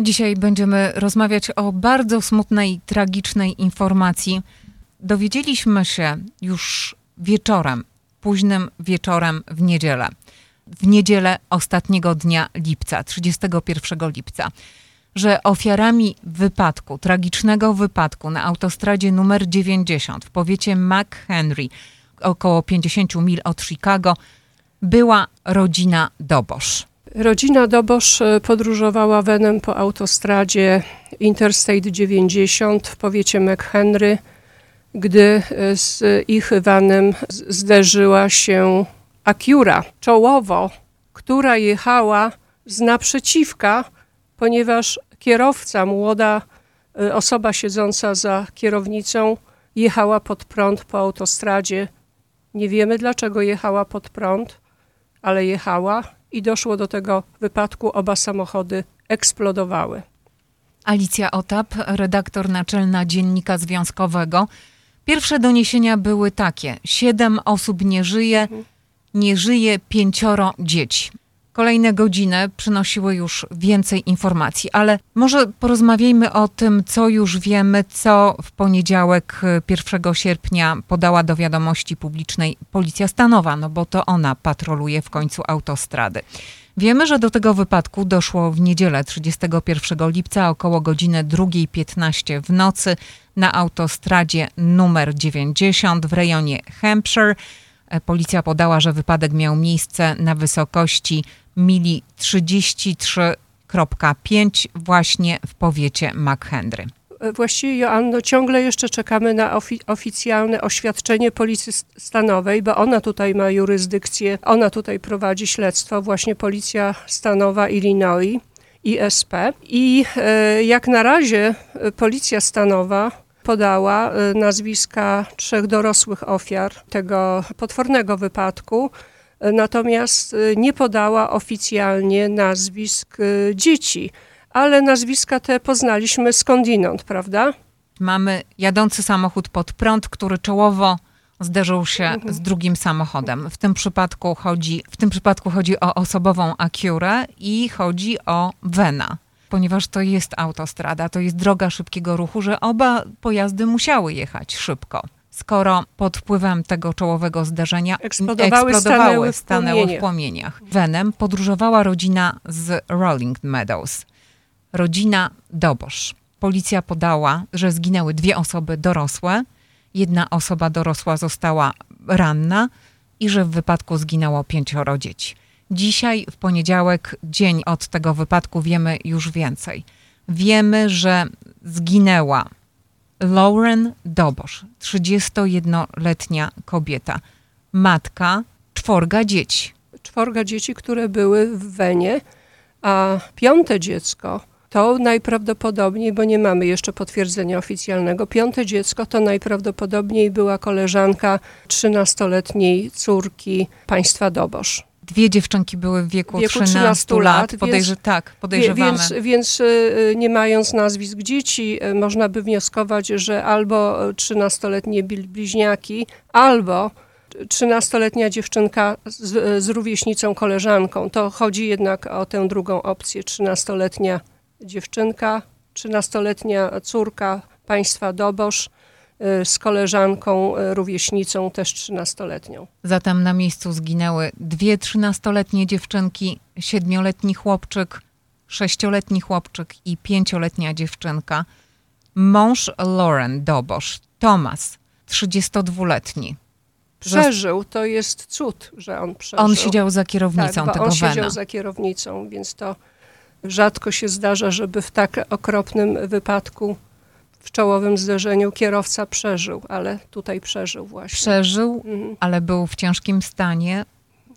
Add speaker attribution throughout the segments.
Speaker 1: Dzisiaj będziemy rozmawiać o bardzo smutnej, tragicznej informacji. Dowiedzieliśmy się już wieczorem, późnym wieczorem w niedzielę. W niedzielę ostatniego dnia lipca, 31 lipca, że ofiarami wypadku, tragicznego wypadku na autostradzie numer 90 w powiecie McHenry, około 50 mil od Chicago, była rodzina Dobosz.
Speaker 2: Rodzina Dobosz e, podróżowała wenem po autostradzie Interstate 90 w powiecie McHenry, gdy e, z ich vanem zderzyła się Acura czołowo, która jechała z naprzeciwka, ponieważ kierowca, młoda e, osoba siedząca za kierownicą, jechała pod prąd po autostradzie. Nie wiemy dlaczego jechała pod prąd, ale jechała i doszło do tego wypadku. Oba samochody eksplodowały.
Speaker 1: Alicja Otap, redaktor naczelna Dziennika Związkowego. Pierwsze doniesienia były takie: siedem osób nie żyje, nie żyje pięcioro dzieci. Kolejne godziny przynosiły już więcej informacji, ale może porozmawiajmy o tym, co już wiemy, co w poniedziałek 1 sierpnia podała do wiadomości publicznej Policja Stanowa, no bo to ona patroluje w końcu autostrady. Wiemy, że do tego wypadku doszło w niedzielę 31 lipca około godziny 2.15 w nocy na autostradzie numer 90 w rejonie Hampshire. Policja podała, że wypadek miał miejsce na wysokości mili 33.5 właśnie w powiecie McHenry.
Speaker 2: Właściwie, Joanno, ciągle jeszcze czekamy na ofi oficjalne oświadczenie Policji Stanowej, bo ona tutaj ma jurysdykcję, ona tutaj prowadzi śledztwo, właśnie Policja Stanowa Illinois, ISP. I e, jak na razie e, Policja Stanowa podała e, nazwiska trzech dorosłych ofiar tego potwornego wypadku natomiast y, nie podała oficjalnie nazwisk y, dzieci, ale nazwiska te poznaliśmy skądinąd, prawda?
Speaker 1: Mamy jadący samochód pod prąd, który czołowo zderzył się mhm. z drugim samochodem. W tym przypadku chodzi, w tym przypadku chodzi o osobową Acurę i chodzi o Vena. Ponieważ to jest autostrada, to jest droga szybkiego ruchu, że oba pojazdy musiały jechać szybko skoro pod wpływem tego czołowego zderzenia
Speaker 2: eksplodowały, eksplodowały stanęły, w, stanęły w
Speaker 1: płomieniach. Wenem podróżowała rodzina z Rolling Meadows. Rodzina Dobosz. Policja podała, że zginęły dwie osoby dorosłe, jedna osoba dorosła została ranna i że w wypadku zginęło pięcioro dzieci. Dzisiaj, w poniedziałek, dzień od tego wypadku, wiemy już więcej. Wiemy, że zginęła Lauren Dobosz, 31-letnia kobieta, matka czworga dzieci.
Speaker 2: Czworga dzieci, które były w Wenie, a piąte dziecko to najprawdopodobniej, bo nie mamy jeszcze potwierdzenia oficjalnego, piąte dziecko to najprawdopodobniej była koleżanka 13-letniej córki państwa Dobosz.
Speaker 1: Dwie dziewczynki były w wieku, wieku 13, 13 lat. Podejrz więc, tak, podejrzewamy.
Speaker 2: Więc, więc y, nie mając nazwisk dzieci, y, można by wnioskować, że albo 13-letnie bliźniaki, albo 13-letnia dziewczynka z, z rówieśnicą koleżanką. To chodzi jednak o tę drugą opcję. 13-letnia dziewczynka, 13-letnia córka państwa Dobosz z koleżanką y, rówieśnicą, też trzynastoletnią.
Speaker 1: Zatem na miejscu zginęły dwie trzynastoletnie dziewczynki, siedmioletni chłopczyk, sześcioletni chłopczyk i pięcioletnia dziewczynka. Mąż Lauren Dobosz, Thomas, 32-letni.
Speaker 2: Przeżył, to jest cud, że on przeżył.
Speaker 1: On siedział za kierownicą
Speaker 2: tak,
Speaker 1: tego
Speaker 2: on
Speaker 1: Wena.
Speaker 2: siedział za kierownicą, więc to rzadko się zdarza, żeby w tak okropnym wypadku w czołowym zderzeniu kierowca przeżył, ale tutaj przeżył właśnie.
Speaker 1: Przeżył, mhm. ale był w ciężkim stanie.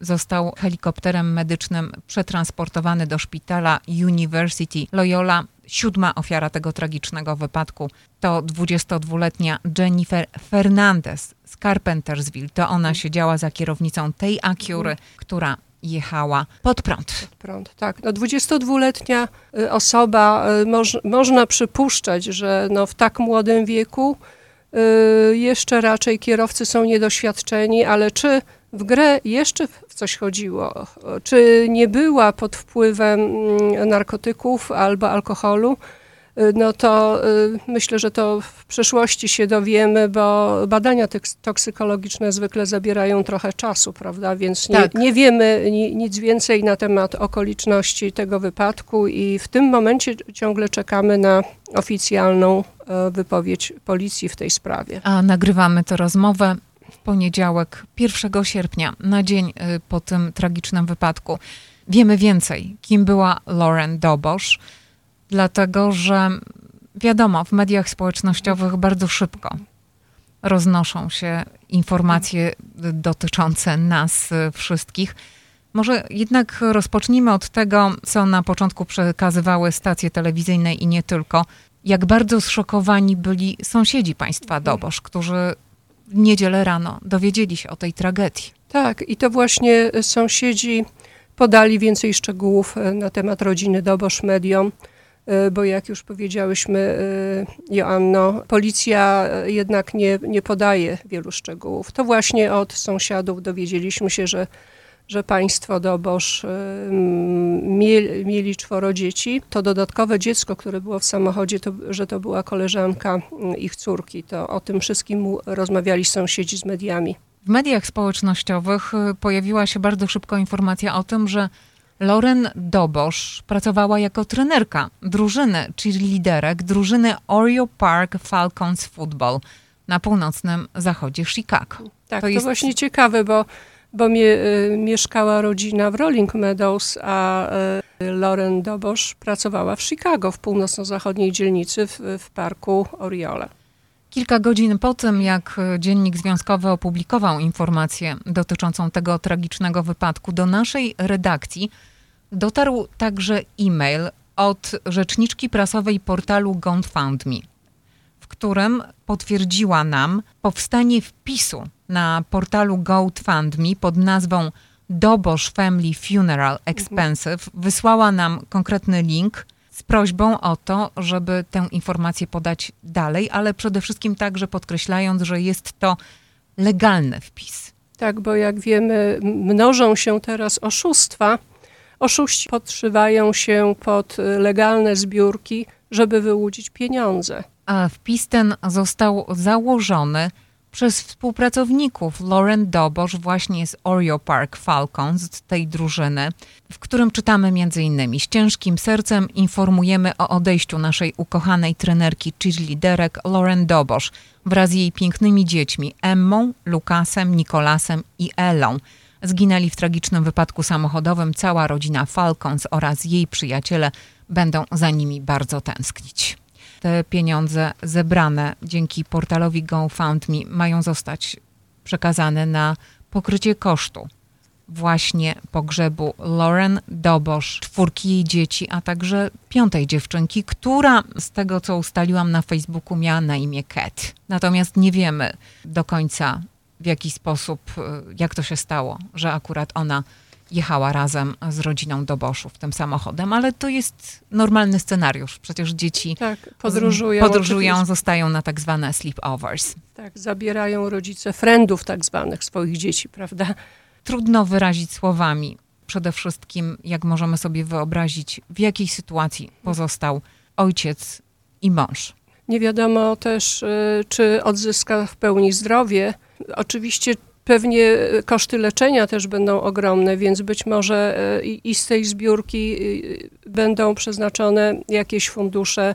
Speaker 1: Został helikopterem medycznym przetransportowany do szpitala University Loyola. Siódma ofiara tego tragicznego wypadku to 22-letnia Jennifer Fernandez z Carpentersville. To ona mhm. siedziała za kierownicą tej Acury, mhm. która jechała pod prąd.
Speaker 2: Pod prąd, tak. No 22-letnia y, osoba, y, moż, można przypuszczać, że no w tak młodym wieku y, jeszcze raczej kierowcy są niedoświadczeni, ale czy w grę jeszcze w coś chodziło. Czy nie była pod wpływem mm, narkotyków albo alkoholu, no to y, myślę, że to w przyszłości się dowiemy, bo badania toksykologiczne zwykle zabierają trochę czasu, prawda? Więc nie, tak. nie wiemy nic więcej na temat okoliczności tego wypadku i w tym momencie ciągle czekamy na oficjalną e, wypowiedź policji w tej sprawie.
Speaker 1: A nagrywamy tę rozmowę w poniedziałek, 1 sierpnia, na dzień y, po tym tragicznym wypadku. Wiemy więcej, kim była Lauren Dobosz, dlatego że wiadomo, w mediach społecznościowych bardzo szybko roznoszą się informacje dotyczące nas wszystkich. Może jednak rozpocznijmy od tego, co na początku przekazywały stacje telewizyjne i nie tylko. Jak bardzo zszokowani byli sąsiedzi państwa Dobosz, którzy w niedzielę rano dowiedzieli się o tej tragedii.
Speaker 2: Tak, i to właśnie sąsiedzi podali więcej szczegółów e, na temat rodziny Dobosz mediom, bo jak już powiedziałyśmy, e, Joanno, policja jednak nie, nie podaje wielu szczegółów. To właśnie od sąsiadów dowiedzieliśmy się, że że państwo Dobosz mieli, mieli czworo dzieci. To dodatkowe dziecko, które było w samochodzie, to, że to była koleżanka ich córki. To o tym wszystkim rozmawiali sąsiedzi z mediami.
Speaker 1: W mediach społecznościowych pojawiła się bardzo szybko informacja o tym, że Lauren Dobosz pracowała jako trenerka drużyny, czyli liderek drużyny Oreo Park Falcons Football na północnym zachodzie Chicago.
Speaker 2: Tak, to, jest... to właśnie ciekawe, bo bo mie, y, mieszkała rodzina w Rolling Meadows, a y, Lauren Dobosz pracowała w Chicago, w północno-zachodniej dzielnicy w, w parku Oriole.
Speaker 1: Kilka godzin po tym, jak dziennik związkowy opublikował informację dotyczącą tego tragicznego wypadku, do naszej redakcji dotarł także e-mail od rzeczniczki prasowej portalu GoFundMe, w którym potwierdziła nam powstanie wpisu na portalu GoFundMe pod nazwą Dobosz Family Funeral Expensive wysłała nam konkretny link z prośbą o to, żeby tę informację podać dalej, ale przede wszystkim także podkreślając, że jest to legalny wpis.
Speaker 2: Tak, bo jak wiemy, mnożą się teraz oszustwa. Oszuści podszywają się pod legalne zbiórki, żeby wyłudzić pieniądze.
Speaker 1: A wpis ten został założony przez współpracowników Lauren Dobosz właśnie z Oreo Park Falcons, z tej drużyny, w którym czytamy m.in. z ciężkim sercem informujemy o odejściu naszej ukochanej trenerki cheerleaderek Lauren Dobosz wraz z jej pięknymi dziećmi Emmą, Lukasem, Nikolasem i Elą. Zginęli w tragicznym wypadku samochodowym cała rodzina Falcons oraz jej przyjaciele będą za nimi bardzo tęsknić te pieniądze zebrane dzięki portalowi GoFundMe mają zostać przekazane na pokrycie kosztu właśnie pogrzebu Lauren Dobosz, czwórki jej dzieci, a także piątej dziewczynki, która z tego co ustaliłam na Facebooku miała na imię Kat. Natomiast nie wiemy do końca w jaki sposób, jak to się stało, że akurat ona jechała razem z rodziną do Boszów tym samochodem, ale to jest normalny scenariusz. Przecież dzieci
Speaker 2: tak, podróżują,
Speaker 1: podróżują zostają na tak zwane sleepovers.
Speaker 2: Tak, zabierają rodzice friendów tak zwanych swoich dzieci, prawda?
Speaker 1: Trudno wyrazić słowami. Przede wszystkim, jak możemy sobie wyobrazić, w jakiej sytuacji pozostał ojciec i mąż.
Speaker 2: Nie wiadomo też, y, czy odzyska w pełni zdrowie. Oczywiście Pewnie koszty leczenia też będą ogromne, więc być może e, i z tej zbiórki e, będą przeznaczone jakieś fundusze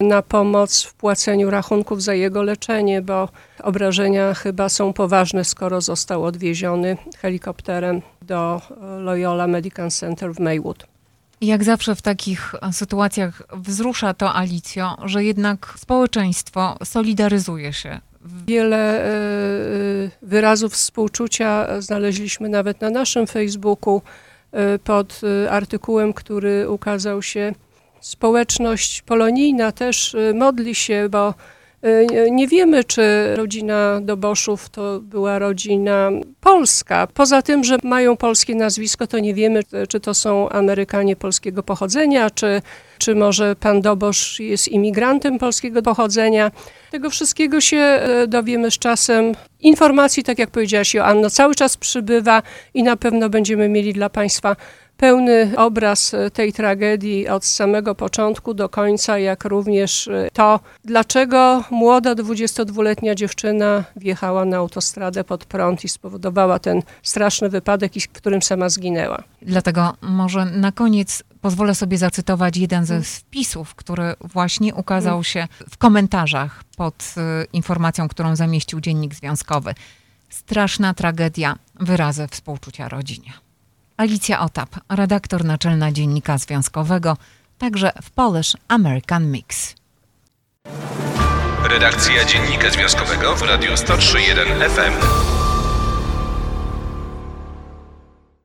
Speaker 2: na pomoc w płaceniu rachunków za jego leczenie, bo obrażenia chyba są poważne, skoro został odwieziony helikopterem do Loyola Medical Center w Maywood.
Speaker 1: Jak zawsze w takich sytuacjach wzrusza to Alicjo, że jednak społeczeństwo solidaryzuje się
Speaker 2: Wiele e, e, wyrazów współczucia znaleźliśmy nawet na naszym Facebooku e, pod artykułem, który ukazał się. Społeczność polonijna też modli się, bo nie wiemy, czy rodzina Doboszów to była rodzina polska. Poza tym, że mają polskie nazwisko, to nie wiemy, czy to są Amerykanie polskiego pochodzenia, czy czy może pan Dobosz jest imigrantem polskiego pochodzenia. Tego wszystkiego się e, dowiemy z czasem. Informacji, tak jak powiedziałaś Joanna, cały czas przybywa i na pewno będziemy mieli dla Państwa pełny obraz e, tej tragedii od samego początku do końca, jak również e, to, dlaczego młoda 22-letnia dziewczyna wjechała na autostradę pod prąd i spowodowała ten straszny wypadek, w którym sama zginęła.
Speaker 1: Dlatego może na koniec pozwolę sobie zacytować jeden ze wpisów, który właśnie ukazał się w komentarzach pod e, informacją, którą zamieścił Dziennik Związkowy. Straszna tragedia, wyrazy współczucia rodzinie. Alicja Otap, redaktor naczelna Dziennika Związkowego, także w Polish American Mix.
Speaker 3: Redakcja Dziennika Związkowego w Radiu 103.1 FM.